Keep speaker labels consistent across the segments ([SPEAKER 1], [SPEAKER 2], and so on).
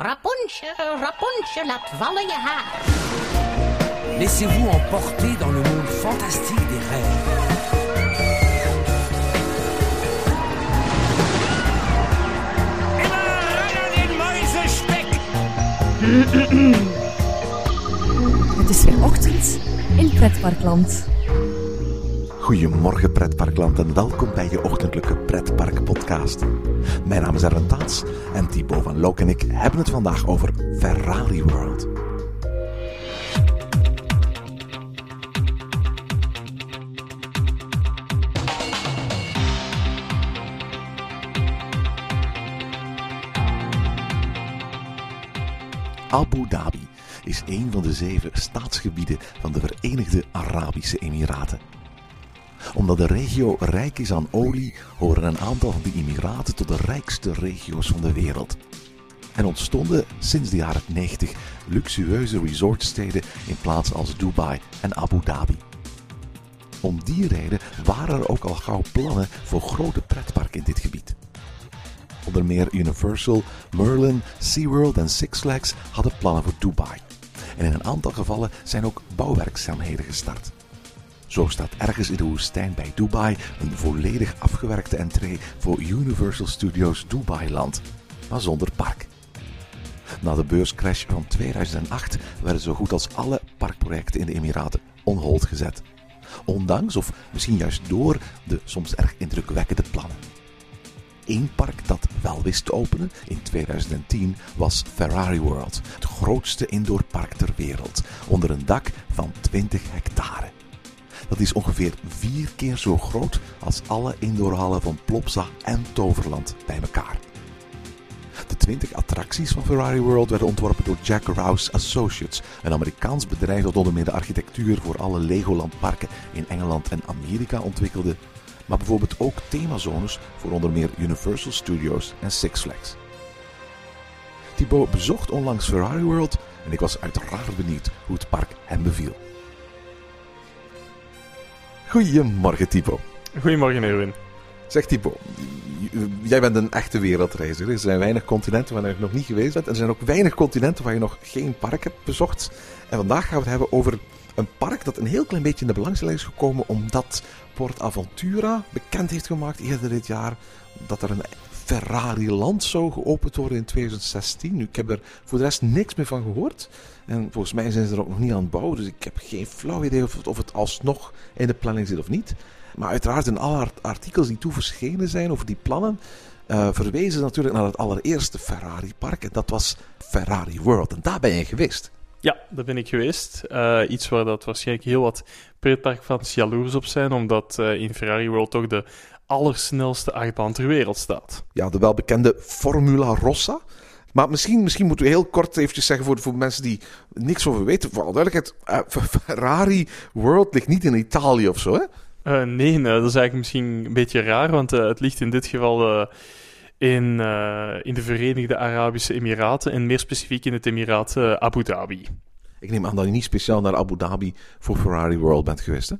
[SPEAKER 1] Rapunzel, Rapunzel, laat vallen je haar.
[SPEAKER 2] Laissez-vous emporter dans le monde fantastique des rêves.
[SPEAKER 3] Het is weer ochtend in Pretparkland.
[SPEAKER 4] Goedemorgen pretparkland en welkom bij je ochtendelijke pretpark podcast. Mijn naam is Erwin Taats en Thibaut van Look en ik hebben het vandaag over Ferrari World. Abu Dhabi is een van de zeven staatsgebieden van de Verenigde Arabische Emiraten omdat de regio rijk is aan olie, horen een aantal van die Emiraten tot de rijkste regio's van de wereld. En ontstonden sinds de jaren 90 luxueuze resortsteden in plaatsen als Dubai en Abu Dhabi. Om die reden waren er ook al gauw plannen voor grote pretparken in dit gebied. Onder meer Universal, Merlin, SeaWorld en Six Flags hadden plannen voor Dubai. En in een aantal gevallen zijn ook bouwwerkzaamheden gestart. Zo staat ergens in de woestijn bij Dubai een volledig afgewerkte entree voor Universal Studios Dubai Land, maar zonder park. Na de beurscrash van 2008 werden zo goed als alle parkprojecten in de Emiraten on hold gezet. Ondanks, of misschien juist door, de soms erg indrukwekkende plannen. Eén park dat wel wist te openen in 2010 was Ferrari World, het grootste indoorpark ter wereld, onder een dak van 20 hectare. Dat is ongeveer vier keer zo groot als alle indoorhallen van Plopsa en Toverland bij elkaar. De 20 attracties van Ferrari World werden ontworpen door Jack Rouse Associates, een Amerikaans bedrijf dat onder meer de architectuur voor alle Legoland parken in Engeland en Amerika ontwikkelde, maar bijvoorbeeld ook themazones voor onder meer Universal Studios en Six Flags. Thibaut bezocht onlangs Ferrari World en ik was uiteraard benieuwd hoe het park hem beviel. Goedemorgen, Typo.
[SPEAKER 5] Goedemorgen, Erwin.
[SPEAKER 4] Zeg Typo, jij bent een echte wereldreiziger. Er zijn weinig continenten waar je nog niet geweest bent. En er zijn ook weinig continenten waar je nog geen park hebt bezocht. En vandaag gaan we het hebben over een park dat een heel klein beetje in de belangstelling is gekomen. Omdat Port Aventura bekend heeft gemaakt eerder dit jaar dat er een Ferrari Land zou geopend worden in 2016. Nu, ik heb er voor de rest niks meer van gehoord. En volgens mij zijn ze er ook nog niet aan het bouwen. Dus ik heb geen flauw idee of het, of het alsnog in de planning zit of niet. Maar uiteraard in alle artikels die toe verschenen zijn over die plannen. Uh, verwezen natuurlijk naar het allereerste Ferrari-park. En dat was Ferrari World. En daar ben je geweest.
[SPEAKER 5] Ja, daar ben ik geweest. Uh, iets waar dat waarschijnlijk heel wat pretparkfans jaloers op zijn. Omdat uh, in Ferrari World toch de allersnelste achtbaan ter wereld staat.
[SPEAKER 4] Ja, de welbekende Formula Rossa. Maar misschien, misschien moeten we heel kort eventjes zeggen voor, voor mensen die niks over weten. Voor alle duidelijkheid, uh, Ferrari World ligt niet in Italië of zo, hè?
[SPEAKER 5] Uh, nee, dat is eigenlijk misschien een beetje raar, want uh, het ligt in dit geval in, in de Verenigde Arabische Emiraten en meer specifiek in het Emiraat Abu Dhabi.
[SPEAKER 4] Ik neem aan dat je niet speciaal naar Abu Dhabi voor Ferrari World bent geweest, hè?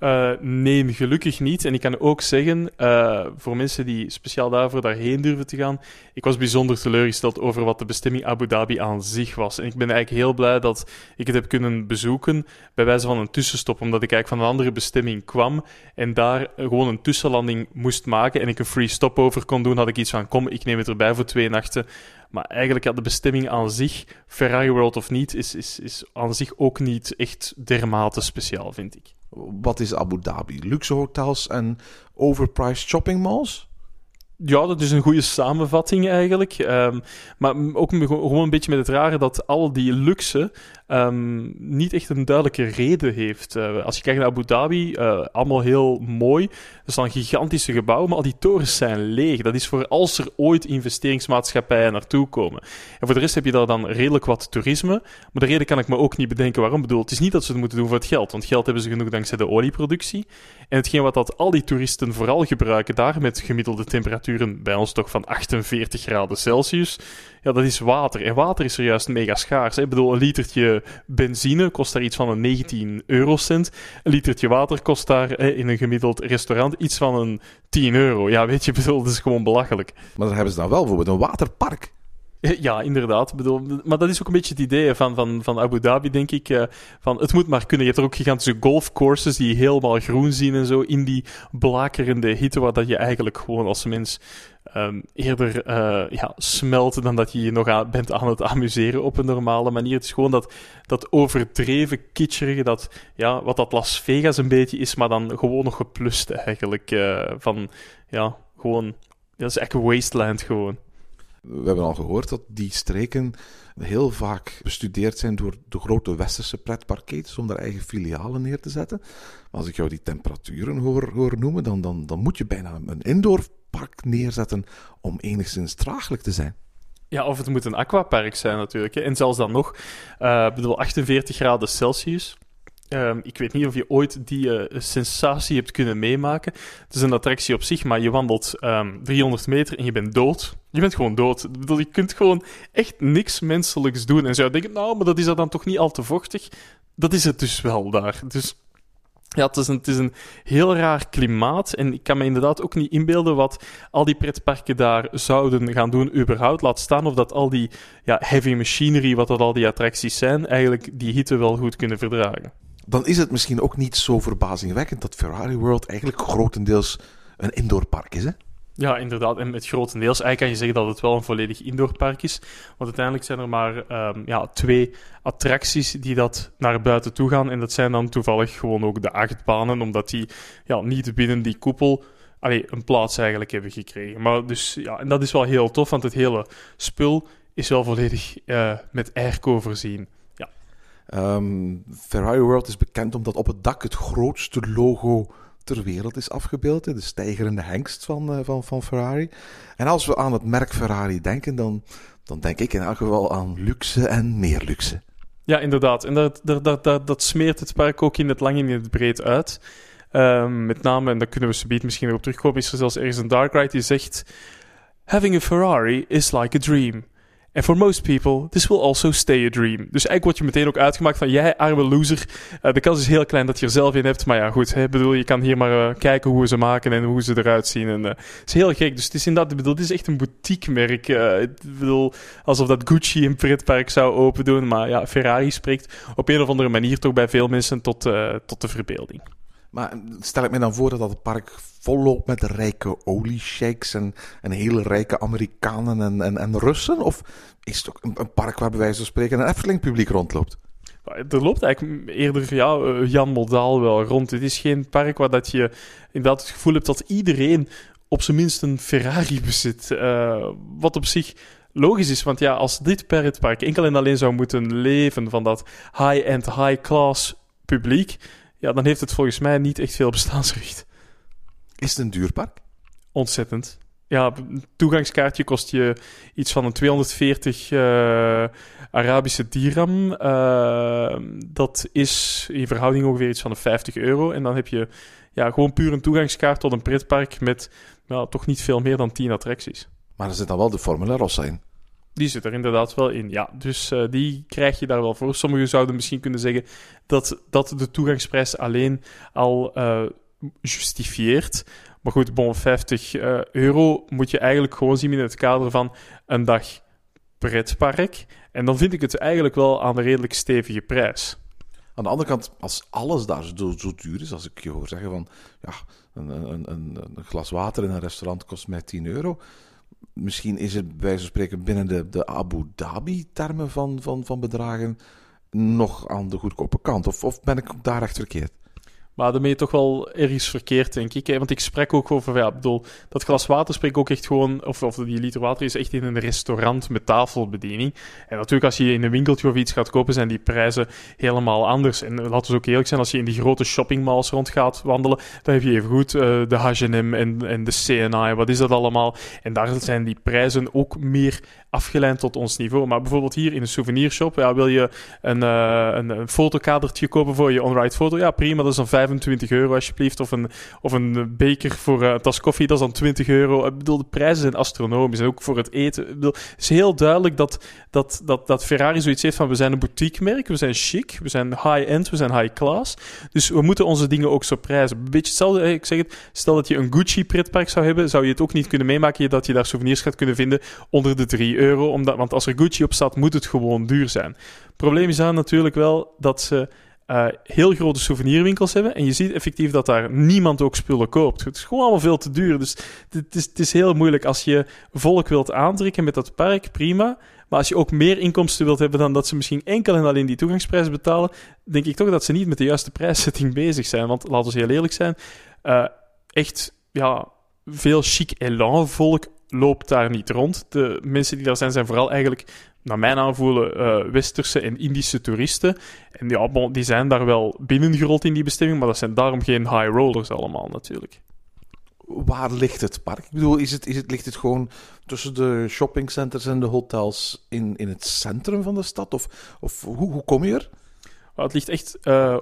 [SPEAKER 5] Uh, nee, gelukkig niet. En ik kan ook zeggen, uh, voor mensen die speciaal daarvoor daarheen durven te gaan, ik was bijzonder teleurgesteld over wat de bestemming Abu Dhabi aan zich was. En ik ben eigenlijk heel blij dat ik het heb kunnen bezoeken bij wijze van een tussenstop, omdat ik eigenlijk van een andere bestemming kwam en daar gewoon een tussenlanding moest maken en ik een free stopover kon doen, had ik iets van, kom, ik neem het erbij voor twee nachten. Maar eigenlijk had de bestemming aan zich, Ferrari World of niet, is, is, is aan zich ook niet echt dermate speciaal, vind ik.
[SPEAKER 4] Wat is Abu Dhabi? Luxe hotels en overpriced shopping malls?
[SPEAKER 5] Ja, dat is een goede samenvatting eigenlijk. Um, maar ook gewoon een beetje met het rare dat al die luxe um, niet echt een duidelijke reden heeft. Uh, als je kijkt naar Abu Dhabi, uh, allemaal heel mooi. Er staan gigantische gebouwen, maar al die torens zijn leeg. Dat is voor als er ooit investeringsmaatschappijen naartoe komen. En voor de rest heb je daar dan redelijk wat toerisme. Maar de reden kan ik me ook niet bedenken waarom. Ik bedoel, het is niet dat ze het moeten doen voor het geld, want geld hebben ze genoeg dankzij de olieproductie. En hetgeen wat dat al die toeristen vooral gebruiken daar met gemiddelde temperaturen bij ons toch van 48 graden Celsius ja, dat is water. En water is er juist mega schaars. Ik bedoel, een litertje benzine kost daar iets van een 19 eurocent. Een litertje water kost daar in een gemiddeld restaurant iets van een 10 euro. Ja, weet je, bedoel, dat is gewoon belachelijk.
[SPEAKER 4] Maar dan hebben ze dan wel bijvoorbeeld een waterpark.
[SPEAKER 5] Ja, inderdaad. Bedoel, maar dat is ook een beetje het idee van, van, van Abu Dhabi, denk ik. eh, van, het moet maar kunnen. Je hebt er ook gigantische golfcourses die helemaal groen zien en zo. In die blakerende hitte, waar dat je eigenlijk gewoon als mens ehm, eerder eh, ja, smelt dan dat je je nog aan, bent aan het amuseren op een normale manier. Het is gewoon dat, dat overdreven kitscherige, dat, ja, wat dat Las Vegas een beetje is, maar dan gewoon nog geplust eigenlijk. eh, van, ja, gewoon... Dat is echt wasteland gewoon.
[SPEAKER 4] We hebben al gehoord dat die streken heel vaak bestudeerd zijn door de grote westerse pretparketes om daar eigen filialen neer te zetten. Maar als ik jou die temperaturen hoor, noemen, dan, dan, dan moet je bijna een indoorpark neerzetten om enigszins draaglijk te zijn.
[SPEAKER 5] Ja, of het moet een aquapark zijn natuurlijk. Hè. En zelfs dan nog, ik bedoel, 48 graden Celsius. Ehm, ik weet niet of je ooit die eh, sensatie hebt kunnen meemaken. Het is een attractie op zich, maar je wandelt ehm, 300 meter en je bent dood. Je bent gewoon dood. Je kunt gewoon echt niks menselijks doen. En zou denken, nou, maar dat is er dan toch niet al te vochtig? Dat is het dus wel daar. Dus ja, het is, een, het is een heel raar klimaat. En ik kan me inderdaad ook niet inbeelden wat al die pretparken daar zouden gaan doen, überhaupt. Laat staan of dat al die ja, heavy machinery, wat dat al die attracties zijn, eigenlijk die hitte wel goed kunnen verdragen.
[SPEAKER 4] Dan is het misschien ook niet zo verbazingwekkend dat Ferrari World eigenlijk grotendeels een indoorpark is. Hè?
[SPEAKER 5] Ja, inderdaad. En met grotendeels eigenlijk kan je zeggen dat het wel een volledig indoorpark is. Want uiteindelijk zijn er maar ehm, ja, twee attracties die dat naar buiten toe gaan. En dat zijn dan toevallig gewoon ook de achtbanen, omdat die ja, niet binnen die koepel allee, een plaats eigenlijk hebben gekregen. Maar dus, ja, en dat is wel heel tof, want het hele spul is wel volledig eh, met airco voorzien.
[SPEAKER 4] Ehm, Ferrari World is bekend omdat op het dak het grootste logo ter wereld is afgebeeld. De stijgerende hengst van, eh, van, van Ferrari. En als we aan het merk Ferrari denken, dan, dan denk ik in elk geval aan luxe en meer luxe.
[SPEAKER 5] Ja, inderdaad. En dat, dat, dat, dat, smeert het park ook in het lang en in het breed uit. Ehm, met name, en daar kunnen we subiet misschien op terugkomen, is er zelfs ergens een dark ride die zegt... Having a Ferrari is like a dream. And for most people, this will also stay a dream. Dus eigenlijk word je meteen ook uitgemaakt van, jij arme loser. Eh, de kans is heel klein dat je er zelf in hebt. Maar ja, goed, hè, bedoel, je kan hier maar eh, kijken hoe we ze maken en hoe ze eruit zien. En, eh, het is heel gek. Dus het is inderdaad, bedoel, is echt een boutiquemerk. Eh, ik bedoel, alsof dat Gucci een pretpark zou open doen. Maar ja, Ferrari spreekt op een of andere manier toch bij veel mensen tot, tot de verbeelding.
[SPEAKER 4] Maar stel ik me dan voor dat dat park volloopt met rijke oliesheiks en, en hele rijke Amerikanen en, en, en Russen? Of is het ook een, park waar bij wijze van spreken een Efteling publiek rondloopt?
[SPEAKER 5] Er loopt eigenlijk eerder ja, eh, Jan Modaal wel rond. Het is geen park waar dat je inderdaad het gevoel hebt dat iedereen op zijn minst een Ferrari bezit. Eh, wat op zich logisch is, want ja, als dit pretpark enkel en alleen zou moeten leven van dat high-end, high-class publiek, ja, dan heeft het volgens mij niet echt veel bestaansrecht.
[SPEAKER 4] Is het een duur park?
[SPEAKER 5] Ontzettend. Ja, een toegangskaartje kost je iets van een 240 eh, Arabische dirham. Eh, dat is in verhouding ongeveer iets van de 50 euro. En dan heb je ja, gewoon puur een toegangskaart tot een pretpark met nou, toch niet veel meer dan 10 attracties.
[SPEAKER 4] Maar er zit dan wel de Formule Rossa in.
[SPEAKER 5] Die zit er inderdaad wel in, ja. Dus eh, die krijg je daar wel voor. Sommigen zouden misschien kunnen zeggen dat, dat de toegangsprijs alleen al eh, justifieert. Maar goed, bon, 50 eh, euro moet je eigenlijk gewoon zien in het kader van een dag pretpark. En dan vind ik het eigenlijk wel aan een redelijk stevige prijs.
[SPEAKER 4] Aan de andere kant, als alles daar zo, zo duur is, als ik je hoor zeggen van ja, een, een, een, een glas water in een restaurant kost mij 10 euro. Misschien is het bij wijze spreken binnen de, de Abu Dhabi-termen van, van, van bedragen nog aan de goedkope kant. Of, of ben ik daar echt verkeerd?
[SPEAKER 5] Maar je toch wel ergens verkeerd, denk ik. Want ik spreek ook over, ja, bedoel, dat glas water spreek ook echt gewoon, of, of die liter water is echt in een restaurant met tafelbediening. En natuurlijk, als je in een winkeltje of iets gaat kopen, zijn die prijzen helemaal anders. En laten we ook eerlijk zijn, als je in die grote shoppingmalls rond gaat wandelen, dan heb je even goed de H&M en, en de CNI, wat is dat allemaal? En daar zijn die prijzen ook meer afgeleid tot ons niveau. Maar bijvoorbeeld hier in een souvenirshop, ja, wil je een, eh, een, een fotokadertje kopen voor je on-ride foto? Ja, prima, dat is dan 25 euro alsjeblieft. Of een, of een beker voor eh, een tas koffie, dat is dan 20 euro. Ik bedoel, de prijzen zijn astronomisch. En ook voor het eten. Ik bedoel, het is heel duidelijk dat, dat, dat, dat Ferrari zoiets heeft van we zijn een boutiquemerk, we zijn chic, we zijn high-end, we zijn high-class. Dus we moeten onze dingen ook zo prijzen. Een beetje hetzelfde, ik zeg het, stel dat je een Gucci pretpark zou hebben, zou je het ook niet kunnen meemaken dat je daar souvenirs gaat kunnen vinden onder de 3 euro. Euro. Omdat, want als er Gucci op staat, moet het gewoon duur zijn. Probleem is dan natuurlijk wel dat ze eh, heel grote souvenirwinkels hebben. En je ziet effectief dat daar niemand ook spullen koopt. Het is gewoon allemaal veel te duur. Dus het is, het is heel moeilijk. Als je volk wilt aantrekken met dat park, prima. Maar als je ook meer inkomsten wilt hebben dan dat ze misschien enkel en alleen die toegangsprijs betalen, denk ik toch dat ze niet met de juiste prijszetting bezig zijn. Want laten we heel eerlijk zijn, eh, echt ja, veel chic elan volk loopt daar niet rond. De mensen die daar zijn, zijn vooral eigenlijk, naar mijn aanvoelen, eh, westerse en Indische toeristen. En ja, bon, die zijn daar wel binnengerold in die bestemming, maar dat zijn daarom geen high rollers allemaal natuurlijk.
[SPEAKER 4] Waar ligt het park? Ik bedoel, is het, is het, ligt het gewoon tussen de shoppingcenters en de hotels in, in het centrum van de stad? Of, of hoe, hoe kom je er?
[SPEAKER 5] het ligt echt uh,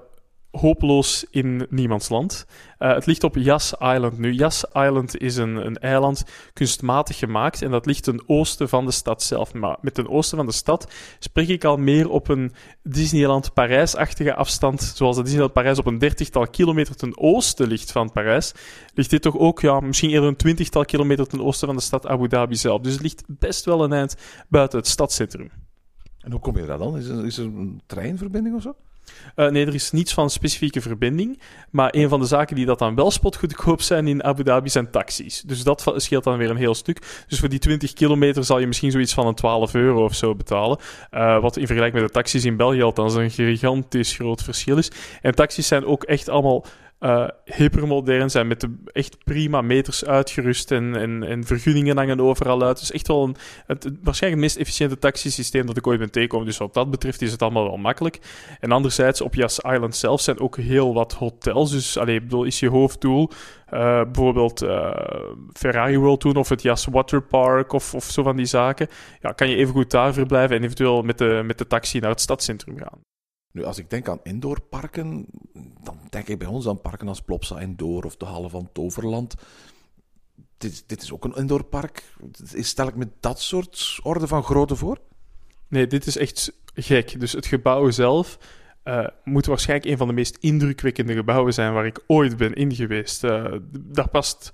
[SPEAKER 5] hopeloos in niemands land. Uh, het ligt op Yas Island. Nu, Yas Island is een, een eiland kunstmatig gemaakt en dat ligt ten oosten van de stad zelf. Maar met ten oosten van de stad spreek ik al meer op een Disneyland Parijs-achtige afstand, zoals het Disneyland Parijs op een dertigtal kilometer ten oosten ligt van Parijs. Ligt dit toch ook ja, misschien eerder een twintigtal kilometer ten oosten van de stad Abu Dhabi zelf. Dus het ligt best wel een eind buiten het stadscentrum.
[SPEAKER 4] En hoe kom je daar dan? Is er, is er een treinverbinding of zo?
[SPEAKER 5] Uh, nee, er is niets van specifieke verbinding. Maar een van de zaken die dat dan wel spotgoedkoop zijn in Abu Dhabi zijn taxis. Dus dat scheelt dan weer een heel stuk. Dus voor die 20 kilometer zal je misschien zoiets van een 12 euro of zo betalen. Uh, wat in vergelijking met de taxis in België althans een gigantisch groot verschil is. En taxis zijn ook echt allemaal uh, hypermodern zijn, met de echt prima meters uitgerust en, en, en vergunningen hangen overal uit. Dus echt wel een, het, waarschijnlijk het meest efficiënte taxisysteem dat ik ooit ben tegengekomen. Dus wat dat betreft is het allemaal wel makkelijk. En anderzijds, op Yas Island zelf zijn ook heel wat hotels. Dus allee, bedoel, is je hoofddoel uh, bijvoorbeeld uh, Ferrari World doen of het Yas Water Park of, of zo van die zaken. Ja, kan je even goed daar verblijven en eventueel met de, met de taxi naar het stadscentrum gaan.
[SPEAKER 4] Nu, als ik denk aan indoorparken, dan denk ik bij ons aan parken als Plopsa Indoor of de Halle van Toverland. Dit, dit is ook een indoorpark. Stel ik me dat soort orde van grootte voor?
[SPEAKER 5] Nee, dit is echt gek. Dus het gebouw zelf uh, moet waarschijnlijk een van de meest indrukwekkende gebouwen zijn waar ik ooit ben in geweest. Uh, daar past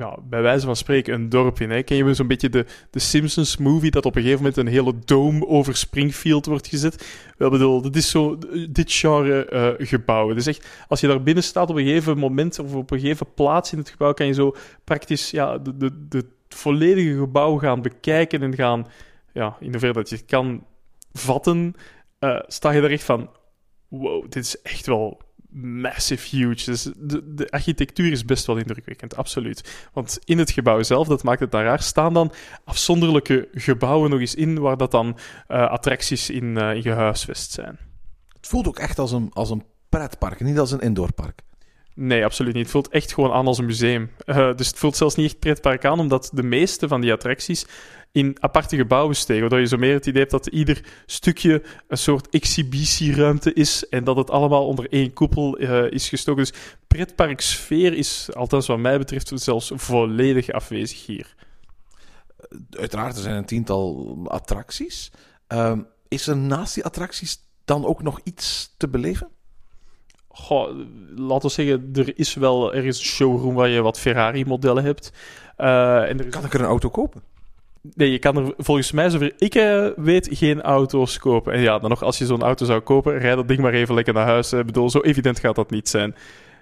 [SPEAKER 5] ja, bij wijze van spreken een dorp in. Hè. Ken je zo'n beetje de, de Simpsons-movie dat op een gegeven moment een hele dome over Springfield wordt gezet? Wel bedoel, dit is zo dit genre uh, gebouwen. Dus echt, als je daar binnen staat op een gegeven moment of op een gegeven plaats in het gebouw, kan je zo praktisch ja, de, de, de volledige gebouw gaan bekijken en gaan, ja, in hoeverre dat je het kan vatten, uh, sta je er echt van, wow, dit is echt wel massive huge. Dus de, architectuur is best wel indrukwekkend, absoluut. Want in het gebouw zelf, dat maakt het dan raar, staan dan afzonderlijke gebouwen nog eens in, waar dat dan uh, attracties in, uh, gehuisvest zijn.
[SPEAKER 4] Het voelt ook echt als een, als een pretpark, niet als een indoorpark.
[SPEAKER 5] Nee, absoluut niet. Het voelt echt gewoon aan als een museum. Uh, dus het voelt zelfs niet echt pretpark aan, omdat de meeste van die attracties in aparte gebouwen steken. Waardoor je zo meer het idee hebt dat ieder stukje een soort exhibitieruimte is en dat het allemaal onder één koepel uh, is gestoken. Dus pretparksfeer is, althans wat mij betreft, zelfs volledig afwezig hier.
[SPEAKER 4] Uiteraard, er zijn een tiental attracties. Uh, is er naast die attracties dan ook nog iets te beleven?
[SPEAKER 5] Goh, laten we zeggen, er is wel er is een showroom waar je wat Ferrari-modellen hebt. Uh, en er
[SPEAKER 4] is... Kan ik er een auto kopen?
[SPEAKER 5] Nee, je kan er volgens mij, zover ik uh, weet, geen auto's kopen. En ja, dan nog, als je zo'n auto zou kopen, rijd dat ding maar even lekker naar huis. Ik bedoel, zo evident gaat dat niet zijn.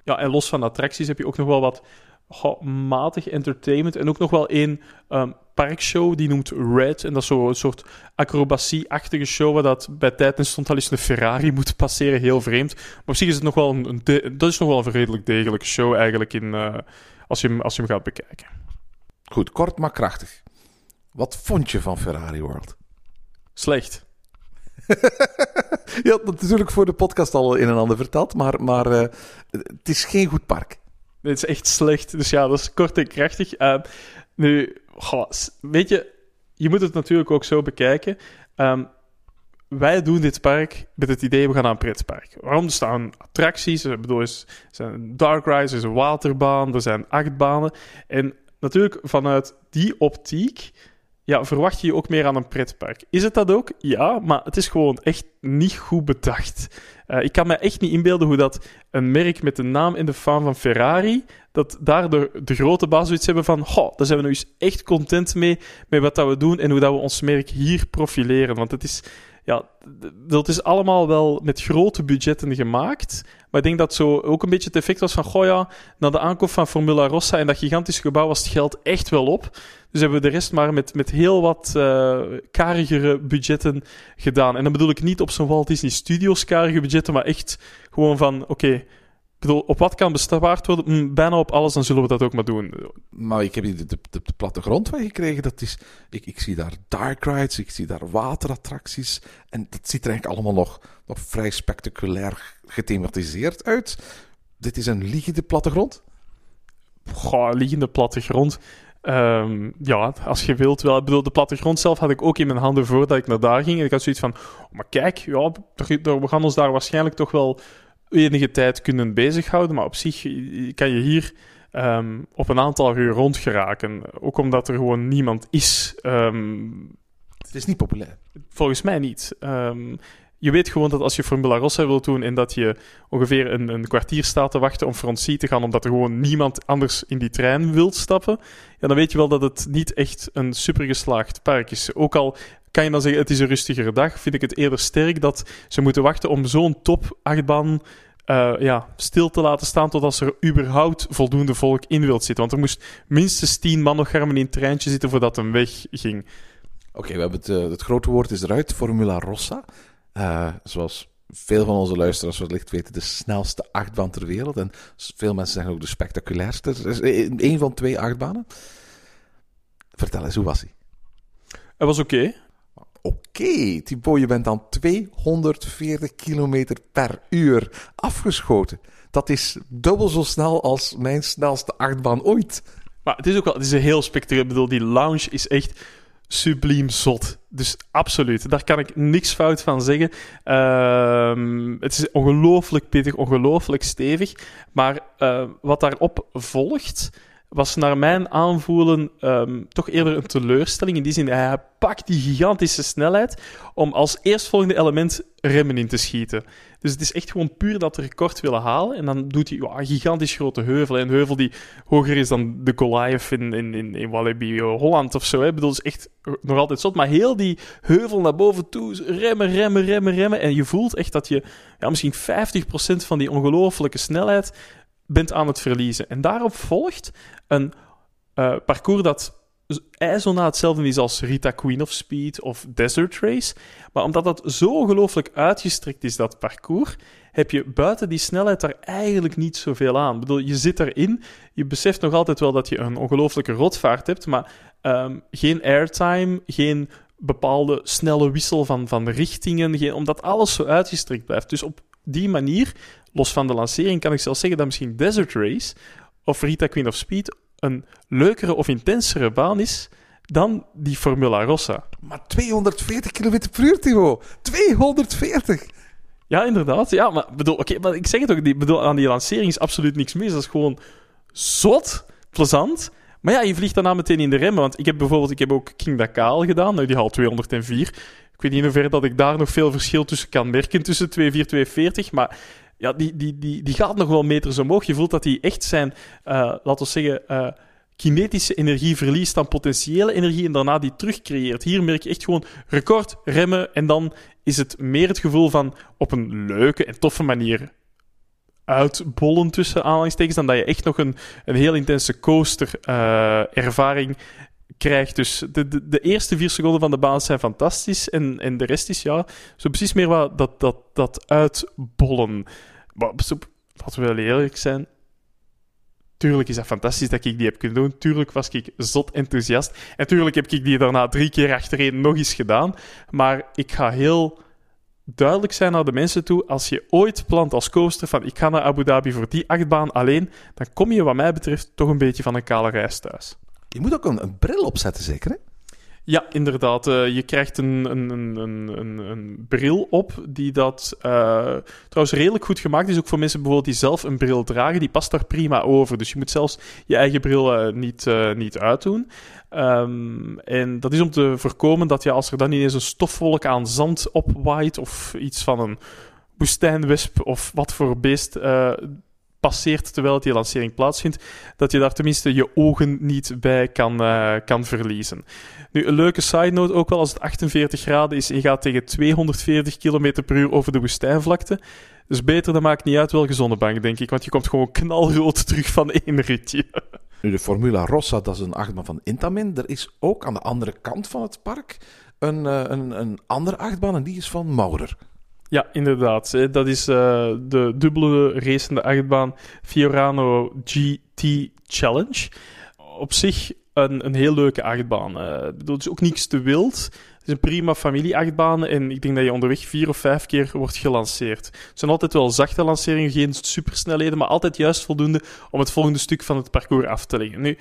[SPEAKER 5] Ja, en los van attracties heb je ook nog wel wat goh, matig entertainment. En ook nog wel één um, parkshow, die noemt Red. En dat is zo een soort acrobatie-achtige show, waar dat bij tijd en stond al eens een Ferrari moet passeren. Heel vreemd. Maar op zich is het nog wel een, dat is nog wel een redelijk degelijke show eigenlijk, in, uh, als, je hem, als je hem gaat bekijken.
[SPEAKER 4] Goed, kort maar krachtig. Wat vond je van Ferrari World?
[SPEAKER 5] Slecht.
[SPEAKER 4] je had natuurlijk voor de podcast al in en ander verteld, maar, maar uh, het is geen goed park.
[SPEAKER 5] Het is echt slecht. Dus ja, dat is kort en krachtig. Uh, nu, weet je, je moet het natuurlijk ook zo bekijken. Um, wij doen dit park met het idee, we gaan naar een pretpark. Waarom? Er staan attracties, ik bedoel, er zijn dark rides, er is een waterbaan, er zijn achtbanen. En natuurlijk vanuit die optiek ja, verwacht je je ook meer aan een pretpark. Is het dat ook? Ja, maar het is gewoon echt niet goed bedacht. Eh, ik kan me echt niet inbeelden hoe dat een merk met de naam en de faam van Ferrari, dat daar de, grote baas zoiets hebben van, goh, daar zijn we nu eens echt content mee, met wat dat we doen en hoe dat we ons merk hier profileren. Want het is, ja, dat is allemaal wel met grote budgetten gemaakt. Maar ik denk dat zo ook een beetje het effect was van, goh ja, na de aankoop van Formula Rossa en dat gigantische gebouw was het geld echt wel op. Dus hebben we de rest maar met, met heel wat eh karigere budgetten gedaan. En dan bedoel ik niet op zo'n Walt Disney Studios karige budgetten, maar echt gewoon van, oké, ik bedoel, op wat kan bespaard worden? Hm, bijna op alles, dan zullen we dat ook maar doen.
[SPEAKER 4] Maar ik heb hier de, de, de, de plattegrond van gekregen. Dat is, ik, ik zie daar dark rides, ik zie daar waterattracties. En dat ziet er eigenlijk allemaal nog, nog vrij spectaculair gethematiseerd uit. Dit is een liggende plattegrond.
[SPEAKER 5] Goh, liggende plattegrond. Ehm, ja, als je wilt wel. Ik bedoel, de plattegrond zelf had ik ook in mijn handen voordat ik naar daar ging. En ik had zoiets van, oh, maar kijk, ja, we gaan ons daar waarschijnlijk toch wel enige tijd kunnen bezighouden. Maar op zich kan je hier ehm, op een aantal uur rondgeraken. Ook omdat er gewoon niemand is. Ehm,
[SPEAKER 4] Het is niet populair.
[SPEAKER 5] Volgens mij niet. Ehm, je weet gewoon dat als je Formula Rossa wilt doen en dat je ongeveer een, een kwartier staat te wachten om front seat te gaan, omdat er gewoon niemand anders in die trein wilt stappen, ja, dan weet je wel dat het niet echt een supergeslaagd park is. Ook al kan je dan zeggen het is een rustigere dag, vind ik het eerder sterk dat ze moeten wachten om zo'n top achtbaan eh, ja, stil te laten staan tot als er überhaupt voldoende volk in wilt zitten. Want er moest minstens tien man nog garmen in het treintje zitten voordat hem wegging.
[SPEAKER 4] Oké, we hebben het, eh, het grote woord is eruit. Formula Rossa. Eh, zoals veel van onze luisteraars wellicht weten, de snelste achtbaan ter wereld. En veel mensen zeggen ook de spectaculairste. Het is e- een van twee achtbanen. Vertel eens, hoe was hij?
[SPEAKER 5] Het was oké.
[SPEAKER 4] Oké, Thibaut, je bent dan 240 kilometer per uur afgeschoten. Dat is dubbel zo snel als mijn snelste achtbaan ooit.
[SPEAKER 5] Maar het is ook wel, het is een heel spectaculair. Ik bedoel, die lounge is echt subliem zot. Dus absoluut, daar kan ik niks fout van zeggen. Ehm, het is ongelooflijk pittig, ongelooflijk stevig. Maar eh, wat daarop volgt, was naar mijn aanvoelen ehm, toch eerder een teleurstelling. In die zin, hij pakt die gigantische snelheid om als eerstvolgende element remmen in te schieten. Dus het is echt gewoon puur dat record willen halen. En dan doet hij een gigantisch grote heuvel. Een heuvel die hoger is dan de Goliath in, in, in, in Walibi Holland of zo. Ik bedoel, het is echt nog altijd zot. Maar heel die heuvel naar boven toe, remmen, remmen, remmen, remmen. En je voelt echt dat je ja, misschien 50% van die ongelofelijke snelheid bent aan het verliezen. En daarop volgt een eh, parcours dat ijzona hetzelfde is als Rita Queen of Speed of Desert Race. Maar omdat dat zo ongelooflijk uitgestrekt is, dat parcours, heb je buiten die snelheid daar eigenlijk niet zoveel aan. Ik bedoel, je zit erin, je beseft nog altijd wel dat je een ongelooflijke rotvaart hebt, maar ehm, geen airtime, geen bepaalde snelle wissel van, van richtingen, geen, omdat alles zo uitgestrekt blijft. Dus op die manier, los van de lancering, kan ik zelfs zeggen dat misschien Desert Race of Rita Queen of Speed een leukere of intensere baan is dan die Formula Rossa.
[SPEAKER 4] Maar 240 km per uur, Thibaut. 240!
[SPEAKER 5] Ja, inderdaad. Ja, maar, bedoel, oké, maar ik zeg het ook, die, bedoel, aan die lancering is absoluut niks mis. Dat is gewoon zot, plezant. Maar ja, je vliegt daarna meteen in de remmen. Want ik heb bijvoorbeeld ik heb ook King Dakar gedaan, nou, die haalt 204. Ik weet niet in hoeverre dat ik daar nog veel verschil tussen kan merken, tussen 204 en 240. Maar ja, die, die, die, die gaat nog wel meters omhoog. Je voelt dat die echt zijn, uh, laten we zeggen, uh, kinetische energie verliest aan potentiële energie en daarna die terugcreëert. Hier merk je echt gewoon record, remmen en dan is het meer het gevoel van op een leuke en toffe manier uitbollen tussen aanhalingstekens dan dat je echt nog een, een heel intense coaster uh, ervaring krijgt. Dus de, de, de, eerste vier seconden van de baan zijn fantastisch en, en de rest is ja, zo precies meer wat dat, dat, dat uitbollen. Maar laten we wel eerlijk zijn, Tuurlijk is dat fantastisch dat ik die heb kunnen doen. Tuurlijk was ik zot enthousiast. En tuurlijk heb ik die daarna drie keer achtereen nog eens gedaan. Maar ik ga heel duidelijk zijn naar de mensen toe. Als je ooit plant als coaster van ik ga naar Abu Dhabi voor die achtbaan alleen, dan kom je wat mij betreft toch een beetje van een kale reis thuis.
[SPEAKER 4] Je moet ook een, bril opzetten, zeker hè?
[SPEAKER 5] Ja, inderdaad. Uh, je krijgt een, een, een, een, bril op die dat uh, trouwens redelijk goed gemaakt is. Ook voor mensen bijvoorbeeld die zelf een bril dragen. Die past daar prima over. Dus je moet zelfs je eigen bril uh, niet, niet uitdoen. Um, en dat is om te voorkomen dat je als er dan ineens een stofwolk aan zand opwaait of iets van een woestijnwesp of wat voor beest eh, passeert terwijl die lancering plaatsvindt, dat je daar tenminste je ogen niet bij kan, eh, kan verliezen. Nu, een leuke side note ook wel als het 48 graden is en je gaat tegen 240 km per uur over de woestijnvlakte. Dus beter, dat maakt niet uit welke zonnebank, denk ik, want je komt gewoon knalrood terug van één ritje.
[SPEAKER 4] Nu, de Formula Rossa, dat is een achtbaan van Intamin. Er is ook aan de andere kant van het park een, eh, een, een andere achtbaan en die is van Maurer.
[SPEAKER 5] Ja, inderdaad. hè. Dat is eh, de dubbele racende achtbaan Fiorano GT Challenge. Op zich een, een heel leuke achtbaan. Eh, bedoel, het is ook niks te wild. Het is een prima familie-achtbaan en ik denk dat je onderweg vier of vijf keer wordt gelanceerd. Het zijn altijd wel zachte lanceringen, geen supersnelheden, maar altijd juist voldoende om het volgende stuk van het parcours af te leggen. Nu,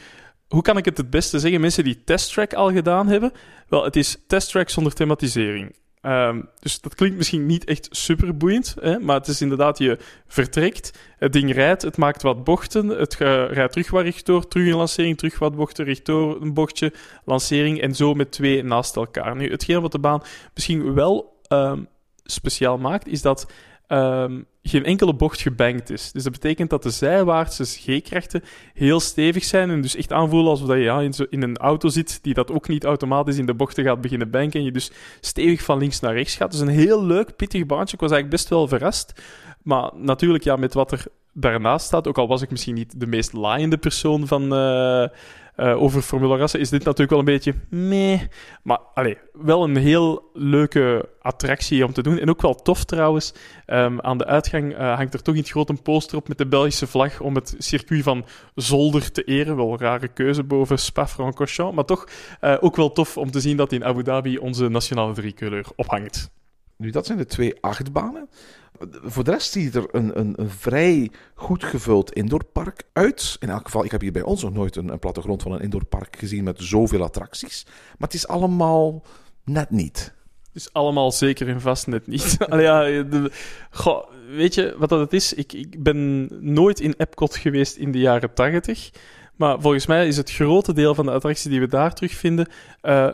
[SPEAKER 5] hoe kan ik het het beste zeggen? Mensen die testtrack al gedaan hebben, wel, het is testtrack zonder thematisering. Ehm, dus dat klinkt misschien niet echt super boeiend, hè, maar het is inderdaad, je vertrekt, het ding rijdt, het maakt wat bochten, het rijdt terug wat rechtdoor, terug een lancering, terug wat bochten, rechtdoor een bochtje, lancering en zo met twee naast elkaar. Nu, hetgeen wat de baan misschien wel ehm, speciaal maakt, is dat ehm, geen enkele bocht gebankt is. Dus dat betekent dat de zijwaartse G-krachten heel stevig zijn en dus echt aanvoelen alsof je ja, in een auto zit die dat ook niet automatisch in de bochten gaat beginnen banken en je dus stevig van links naar rechts gaat. Dus een heel leuk, pittig baantje. Ik was eigenlijk best wel verrast. Maar natuurlijk, ja, met wat er daarnaast staat, ook al was ik misschien niet de meest laaiende persoon van, eh, eh, over Formula Rassen, is dit natuurlijk wel een beetje meh. Maar allee, wel een heel leuke attractie om te doen. En ook wel tof trouwens. Ehm, aan de uitgang eh, hangt er toch het groot een poster op met de Belgische vlag om het circuit van Zolder te eren. Wel rare keuze boven Spa-Francorchamps. Maar toch eh, ook wel tof om te zien dat in Abu Dhabi onze nationale driekleur ophangt.
[SPEAKER 4] Nu, dat zijn de twee achtbanen. Voor de rest ziet er een, een, een vrij goed gevuld indoorpark uit. In elk geval, ik heb hier bij ons nog nooit een, een plattegrond van een indoorpark gezien met zoveel attracties. Maar het is allemaal net niet.
[SPEAKER 5] Dus allemaal zeker en vast net niet. Allee, ja, de- weet je wat dat het is? Ik, ik ben nooit in Epcot geweest in de jaren 80. Maar volgens mij is het grote deel van de attractie die we daar terugvinden. eh,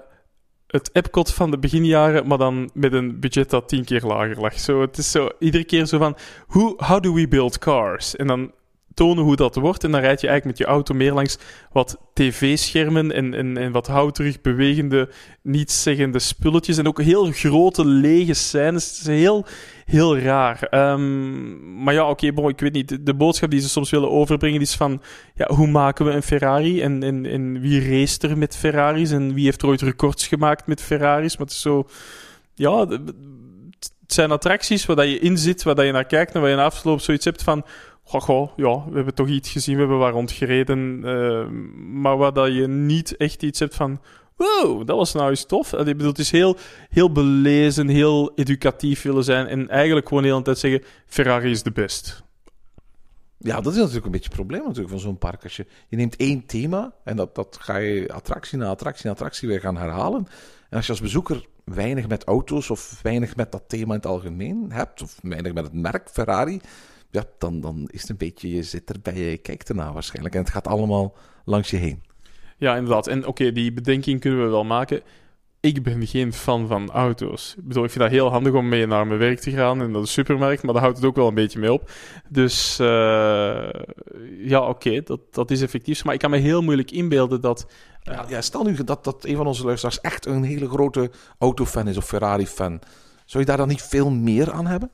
[SPEAKER 5] het Epcot van de beginjaren, maar dan met een budget dat tien keer lager lag. Zo, het is zo iedere keer zo van: hoe, how do we build cars? En dan tonen hoe dat wordt. En dan rijd je eigenlijk met je auto meer langs wat tv-schermen en, en, en wat houterig bewegende, nietszeggende spulletjes. En ook heel grote, lege scènes. Het is heel, heel raar. Ehm, maar ja, oké, bon, ik weet niet. De, boodschap die ze soms willen overbrengen is van... Ja, hoe maken we een Ferrari? En, en, en wie race er met Ferraris? En wie heeft er ooit records gemaakt met Ferraris? Maar het is zo... Ja, het zijn attracties waar dat je in zit, waar dat je naar kijkt en waar je na afloop zoiets hebt van... Goh, ja, we hebben toch iets gezien, we hebben waar rondgereden. eh, maar waar dat je niet echt iets hebt van... Wow, dat was nou eens tof. Ik bedoel, het is heel, heel belezen, heel educatief willen zijn. En eigenlijk gewoon de hele tijd zeggen: Ferrari is de best.
[SPEAKER 4] Ja, dat is natuurlijk een beetje het probleem natuurlijk van zo'n park. Als je, je neemt één thema en dat, dat ga je attractie na attractie na attractie weer gaan herhalen. En als je als bezoeker weinig met auto's of weinig met dat thema in het algemeen hebt, of weinig met het merk Ferrari, ja, dan, dan is het een beetje, je zit erbij, je kijkt ernaar waarschijnlijk. En het gaat allemaal langs je heen.
[SPEAKER 5] Ja, inderdaad. En oké, die bedenking kunnen we wel maken. Ik ben geen fan van auto's. Ik bedoel, ik vind dat heel handig om mee naar mijn werk te gaan en naar de supermarkt, maar daar houdt het ook wel een beetje mee op. Dus eh, ja, oké, dat, dat is effectief. Maar ik kan me heel moeilijk inbeelden dat
[SPEAKER 4] Ja, ja, stel nu dat, dat een van onze luisteraars echt een hele grote autofan is of Ferrari-fan. Zou je daar dan niet veel meer aan hebben?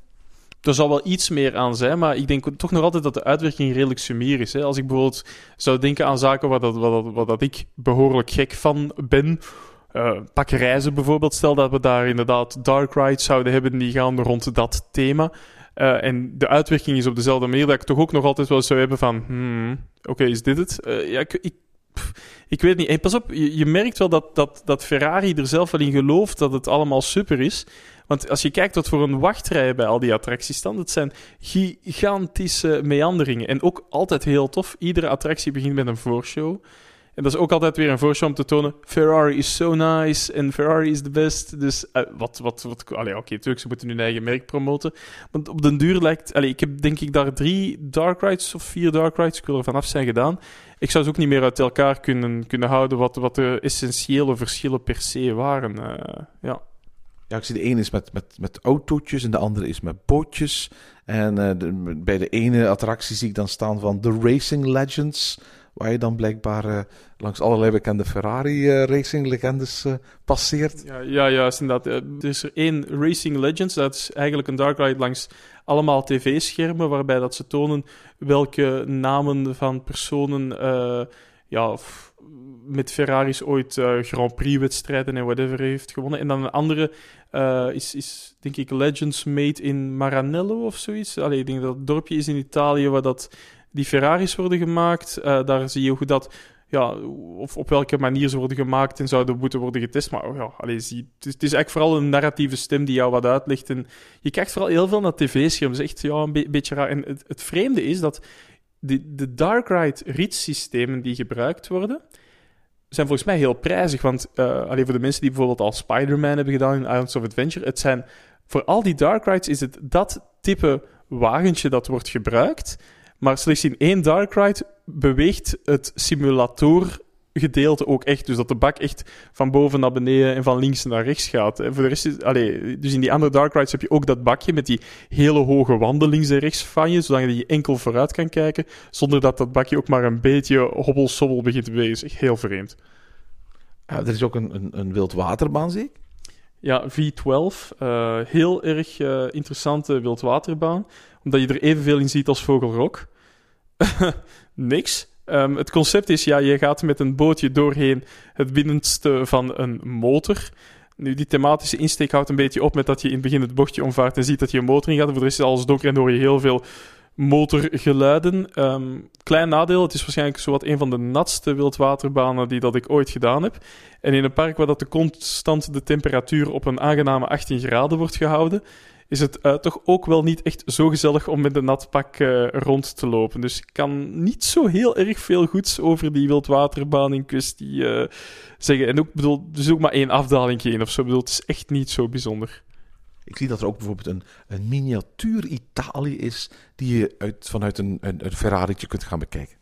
[SPEAKER 5] Er zal wel iets meer aan zijn, maar ik denk toch nog altijd dat de uitwerking redelijk sumier is. Hè. Als ik bijvoorbeeld zou denken aan zaken waar, dat, dat, ik behoorlijk gek van ben. eh, pak reizen bijvoorbeeld. Stel dat we daar inderdaad dark rides zouden hebben die gaan rond dat thema. Eh, en de uitwerking is op dezelfde manier dat ik toch ook nog altijd wel zou hebben van... hmm, Oké, is dit het? Eh, ja, ik, ik, weet niet. Pas op, je, je merkt wel dat, dat, dat Ferrari er zelf wel in gelooft dat het allemaal super is. Want als je kijkt wat voor een wachtrij bij al die attracties staan, dat zijn gigantische meanderingen. En ook altijd heel tof. Iedere attractie begint met een voorshow. En dat is ook altijd weer een voorshow om te tonen: Ferrari is so nice en Ferrari is the best. Dus eh, wat, wat, wat. Allee, oké, natuurlijk, ze moeten hun eigen merk promoten. Want op den duur lijkt. Allee, ik heb denk ik daar drie dark rides of vier dark rides, ik wil er vanaf zijn gedaan. Ik zou ze ook niet meer uit elkaar kunnen, kunnen houden wat, wat de essentiële verschillen per se waren. eh, ja.
[SPEAKER 4] Ja, ik zie de ene is met, met, met autootjes en de andere is met bootjes. En eh, bij de ene attractie zie ik dan staan van The Racing Legends. Waar je dan blijkbaar eh, langs allerlei bekende Ferrari eh, passeert.
[SPEAKER 5] Ja, ja juist inderdaad. Er is er één Racing Legends, dat is eigenlijk een dark ride langs allemaal tv-schermen, waarbij dat ze tonen welke namen van personen ja, met Ferraris ooit eh, Grand Prix-wedstrijden en whatever heeft gewonnen. En dan een andere eh, is, is, denk ik, Legends Made in Maranello of zoiets. Allee, ik denk dat het dorpje is in Italië waar dat die Ferraris worden gemaakt. Eh, daar zie je hoe dat ja, of op welke manier ze worden gemaakt en zouden moeten worden getest. Maar oh ja, allee, zie, het, is, eigenlijk vooral een narratieve stem die jou wat uitlegt. En je kijkt vooral heel veel naar is echt ja, een be- beetje raar. En het vreemde is dat de, de Dark Ride ritssystemen die gebruikt worden, zijn volgens mij heel prijzig. Want eh alleen voor de mensen die bijvoorbeeld al Spider-Man hebben gedaan in Islands of Adventure, het zijn voor al die Dark Rides is het dat type wagentje dat wordt gebruikt. Maar slechts in één Dark Ride beweegt het simulatorgedeelte ook echt. Dus dat de bak echt van boven naar beneden en van links naar rechts gaat. En voor de rest is, allee, dus in die andere Dark Rides heb je ook dat bakje met die hele hoge wanden links en rechts van je, zodat je enkel vooruit kan kijken, zonder dat dat bakje ook maar een beetje hobbelsobbel begint te bewegen. Dat is echt heel vreemd.
[SPEAKER 4] Eh, er is ook een, een, een wildwaterbaan, zie ik.
[SPEAKER 5] Ja, V12. eh, heel erg eh, interessante wildwaterbaan. Omdat je er evenveel in ziet als Vogelrok. Niks. Ehm, het concept is, ja, je gaat met een bootje doorheen het binnenste van een motor. Nu, die thematische insteek houdt een beetje op met dat je in het begin het bochtje omvaart en ziet dat je een motor in gaat. En voor de rest is alles donker en hoor je heel veel motorgeluiden. Ehm, klein nadeel, het is waarschijnlijk zowat een van de natste wildwaterbanen die dat ik ooit gedaan heb. En in een park waar dat de constant de temperatuur op een aangename 18 graden wordt gehouden, is het eh, toch ook wel niet echt zo gezellig om met een nat pak eh, rond te lopen. Dus ik kan niet zo heel erg veel goeds over die wildwaterbaan in kwestie eh, zeggen. En ook, bedoel, er is ook maar één afdaling in of zo. Bedoel, het is echt niet zo bijzonder.
[SPEAKER 4] Ik zie dat er ook bijvoorbeeld een, een miniatuur Italië is die je uit, vanuit een, een, een Ferrari'tje kunt gaan bekijken.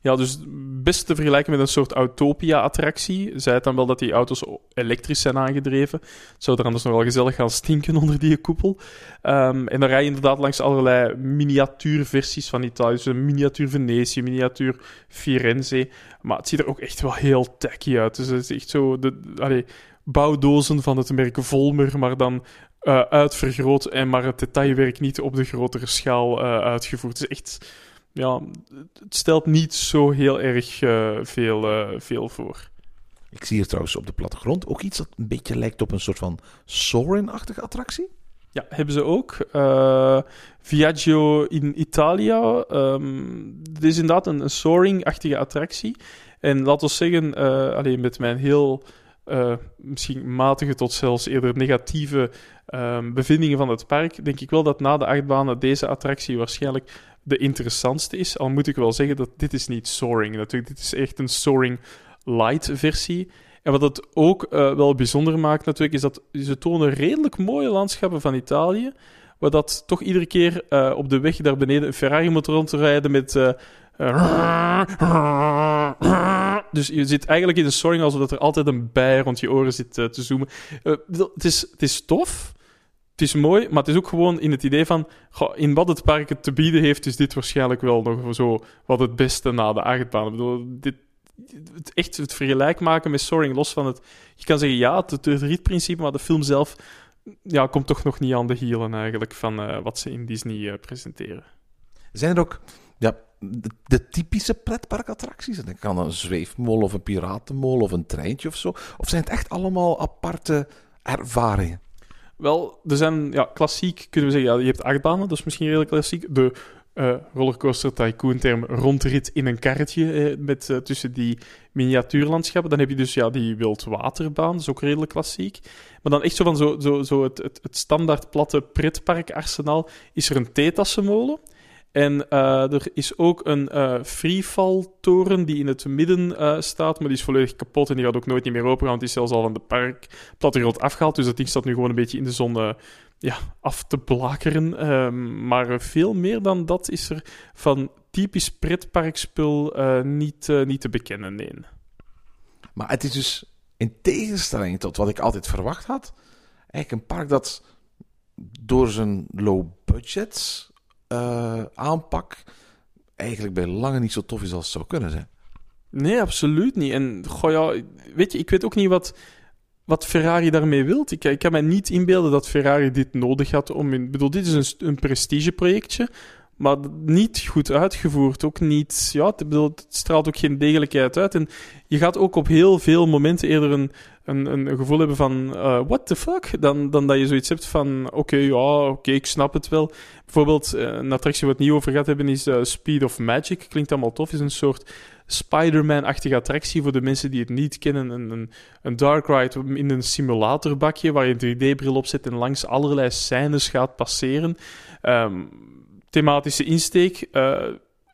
[SPEAKER 5] Ja, dus best te vergelijken met een soort Autopia-attractie. Zij het dan wel dat die auto's elektrisch zijn aangedreven. Het zou er anders nog wel gezellig gaan stinken onder die koepel. Ehm, en dan rij je inderdaad langs allerlei miniatuurversies van Italië. Dus een miniatuur Venetië, miniatuur Firenze. Maar het ziet er ook echt wel heel tacky uit. Dus het is echt zo... De, bouwdozen van het merk Volmer, maar dan eh, uitvergroot en maar het detailwerk niet op de grotere schaal eh, uitgevoerd. Het is echt ja, het stelt niet zo heel erg eh, veel, eh, veel voor.
[SPEAKER 4] Ik zie hier trouwens op de plattegrond ook iets dat een beetje lijkt op een soort van Soarin-achtige attractie.
[SPEAKER 5] Ja, hebben ze ook. Eh, Viaggio in Italia. ehm dit is inderdaad een, een soaring-achtige attractie. En laat ons zeggen, alleen met mijn heel misschien matige tot zelfs eerder negatieve ehm, bevindingen van het park, denk ik wel dat na de achtbanen deze attractie waarschijnlijk de interessantste is. Al moet ik wel zeggen dat dit is niet soaring. Natuurlijk, dit is echt een soaring light versie. En wat het ook eh, wel bijzonder maakt natuurlijk, is dat ze tonen redelijk mooie landschappen van Italië, waar dat toch iedere keer eh, op de weg daar beneden een Ferrari moet rondrijden met... eh, dus je zit eigenlijk in een soaring alsof er altijd een bij rond je oren zit te zoomen. Het, is, het is tof, het is mooi, maar het is ook gewoon in het idee van... goh, in wat het park het te bieden heeft, is dit waarschijnlijk wel nog zo wat het beste na de achtbaan. Ik bedoel, dit, het, echt het vergelijk maken met Soaring, los van het... Je kan zeggen, ja, het, het rietprincipe, maar de film zelf ja, komt toch nog niet aan de hielen eigenlijk van eh, wat ze in Disney eh, presenteren.
[SPEAKER 4] Zijn er ook ja, de, de typische pretparkattracties? Dat kan een zweefmolen of een piratenmolen of een treintje of zo. Of zijn het echt allemaal aparte ervaringen?
[SPEAKER 5] Wel, er zijn, ja, klassiek kunnen we zeggen, je hebt achtbanen, dat is misschien redelijk klassiek. De eh, rollercoaster tycoon term rondrit in een karretje eh, met, eh, tussen die miniatuurlandschappen. Dan heb je dus ja, die wildwaterbaan, dat is ook redelijk klassiek. Maar dan echt zo van zo, zo, zo het, het, het standaard platte pretparkarsenaal is er een theetassenmolen. En eh, er is ook een eh freefall-toren die in het midden eh, staat, maar die is volledig kapot en die gaat ook nooit meer open want die is zelfs al van de park plattegrond afgehaald. Dus dat ding staat nu gewoon een beetje in de zon ja, af te blakeren. Ehm, maar veel meer dan dat is er van typisch pretparkspul niet, niet te bekennen, nee.
[SPEAKER 4] Maar het is dus in tegenstelling tot wat ik altijd verwacht had, eigenlijk een park dat door zijn low budget eh, aanpak eigenlijk bij lange niet zo tof is als het zou kunnen zijn.
[SPEAKER 5] Nee, absoluut niet. En goh, ja, weet je, ik weet ook niet wat, wat Ferrari daarmee wilt. Ik, ik kan me niet inbeelden dat Ferrari dit nodig had om... Ik bedoel, dit is een, een prestigeprojectje, maar niet goed uitgevoerd. Ook niet... Ja, het, bedoel, het straalt ook geen degelijkheid uit. En je gaat ook op heel veel momenten eerder een, een, een gevoel hebben van... eh, what the fuck? Dan, dan dat je zoiets hebt van... Oké, ja, oké, ik snap het wel. Bijvoorbeeld, eh, een attractie waar we het niet over gehad hebben is eh, Speed of Magic. Klinkt allemaal tof. Is een soort Spider-Man-achtige attractie voor de mensen die het niet kennen. Een, een, dark ride in een simulatorbakje waar je een 3D-bril op zet en langs allerlei scènes gaat passeren. Ehm, thematische insteek.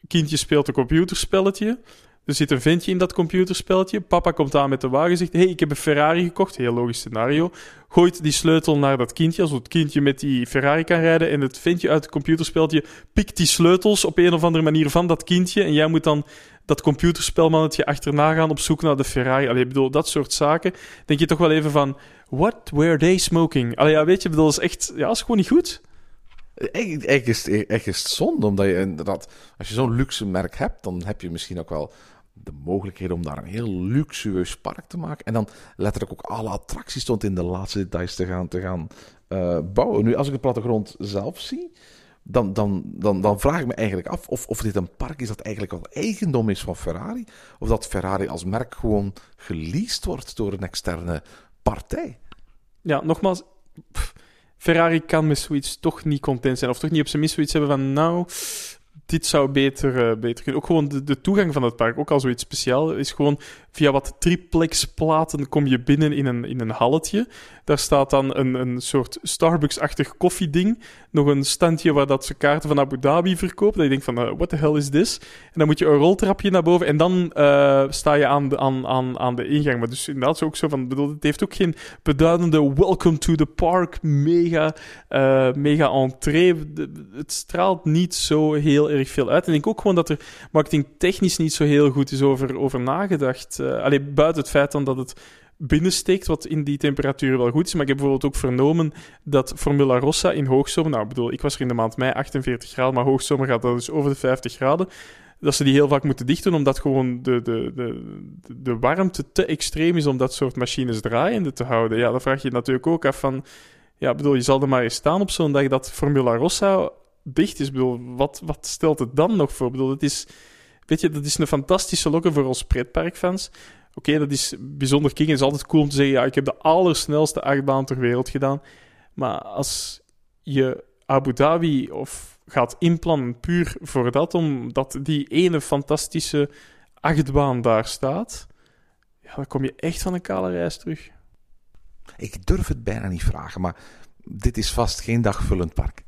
[SPEAKER 5] kindje speelt een computerspelletje. Er zit een ventje in dat computerspelletje. Papa komt aan met de wagen en zegt: hey, ik heb een Ferrari gekocht. Heel logisch scenario. Gooit die sleutel naar dat kindje, als het kindje met die Ferrari kan rijden. En het ventje uit het computerspelletje pikt die sleutels op een of andere manier van dat kindje. En jij moet dan dat computerspelmannetje achterna gaan op zoek naar de Ferrari. Allee, ik bedoel, dat soort zaken. Denk je toch wel even van: What were they smoking? Allee, ja, weet je, bedoel, is echt, ja, is gewoon niet goed.
[SPEAKER 4] Eigenlijk is echt is het zonde, omdat je inderdaad, als je zo'n luxe merk hebt, dan heb je misschien ook wel de mogelijkheid om daar een heel luxueus park te maken. En dan letterlijk ook alle attracties tot in de laatste details te gaan, te gaan eh, bouwen. Nu, als ik de plattegrond zelf zie, dan, dan, dan, dan vraag ik me eigenlijk af of, of dit een park is dat eigenlijk wel eigendom is van Ferrari. Of dat Ferrari als merk gewoon geleased wordt door een externe partij.
[SPEAKER 5] Ja, nogmaals, Ferrari kan met zoiets toch niet content zijn. Of toch niet op zijn minst zoiets hebben van, nou, dit zou beter, eh, beter kunnen. Ook gewoon de, toegang van het park, ook al zoiets speciaal, is gewoon via wat triplex-platen kom je binnen in een, in een halletje. Daar staat dan een, een soort Starbucks-achtig koffieding. Nog een standje waar dat ze kaarten van Abu Dhabi verkoopt. Dat je denkt van, eh, what the hell is this? En dan moet je een roltrapje naar boven en dan eh, sta je aan de, aan, aan, aan de ingang. Maar dus inderdaad is ook zo van, bedoel, het heeft ook geen beduidende welcome to the park, mega, mega entree. Het straalt niet zo heel erg veel uit. En ik denk ook gewoon dat er marketingtechnisch niet zo heel goed is over, over nagedacht. Eh allee, buiten het feit dan dat het binnensteekt, wat in die temperatuur wel goed is. Maar ik heb bijvoorbeeld ook vernomen dat Formula Rossa in hoogzomer... Nou, ik bedoel, ik was er in de maand mei 48 graden, maar hoogzomer gaat dat dus over de 50 graden. Dat ze die heel vaak moeten dichten, omdat gewoon de, de, de, de warmte te extreem is om dat soort machines draaiende te houden. Ja, dan vraag je je natuurlijk ook af van... Ja, bedoel, je zal er maar eens staan op zo'n dag dat Formula Rossa dicht is. Bedoel, wat, wat stelt het dan nog voor? Bedoel, het is... Weet je, dat is een fantastische lokker voor ons pretparkfans. Oké, dat is bijzonder king. Is altijd cool om te zeggen, ja, ik heb de allersnelste achtbaan ter wereld gedaan. Maar als je Abu Dhabi of gaat inplannen puur voor dat, omdat die ene fantastische achtbaan daar staat, ja, dan kom je echt van een kale reis terug.
[SPEAKER 4] Ik durf het bijna niet vragen, maar dit is vast geen dagvullend park.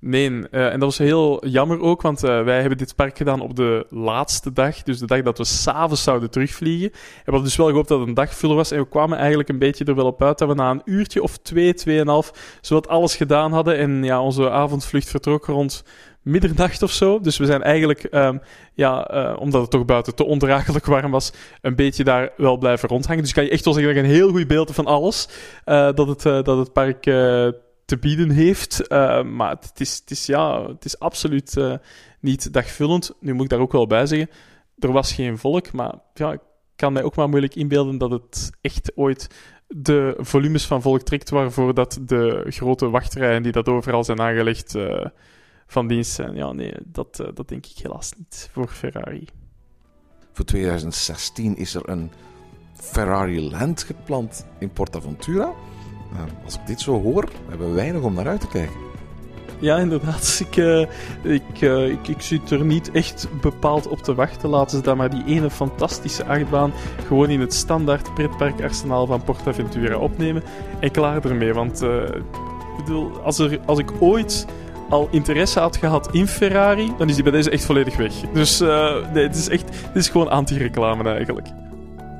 [SPEAKER 5] Nee, eh, en dat was heel jammer ook, want eh, wij hebben dit park gedaan op de laatste dag, dus de dag dat we s'avonds zouden terugvliegen. En we hadden dus wel gehoopt dat het een dagvuller was, en we kwamen eigenlijk een beetje er wel op uit dat we na een uurtje of twee, tweeënhalf, zowat alles gedaan hadden. En ja, onze avondvlucht vertrok rond middernacht of zo. Dus we zijn eigenlijk, ehm, ja, eh, omdat het toch buiten te ondraaglijk warm was, een beetje daar wel blijven rondhangen. Dus kan je echt wel zeggen dat je een heel goed beeld van alles eh, dat, het, dat het park te bieden heeft. Eh, maar het is, het, is, ja, het is absoluut eh, niet dagvullend. Nu moet ik daar ook wel bij zeggen, er was geen volk, maar ja, ik kan mij ook maar moeilijk inbeelden dat het echt ooit de volumes van volk trekt waarvoor dat de grote wachtrijen die dat overal zijn aangelegd eh, van dienst zijn. Ja, nee, dat, dat denk ik helaas niet voor Ferrari.
[SPEAKER 4] Voor 2016 is er een Ferrari Land gepland in Portaventura. Uh, als ik dit zo hoor, hebben we weinig om naar uit te kijken.
[SPEAKER 5] Ja, inderdaad. Ik, uh, ik, uh, ik, ik zit er niet echt bepaald op te wachten. Laten ze dan maar die ene fantastische achtbaan gewoon in het standaard pretparkarsenaal van Portaventura opnemen. En klaar ermee. Want ik bedoel, als, er, als ik ooit al interesse had gehad in Ferrari, dan is die bij deze echt volledig weg. Dus nee, het is echt het is gewoon anti-reclame eigenlijk.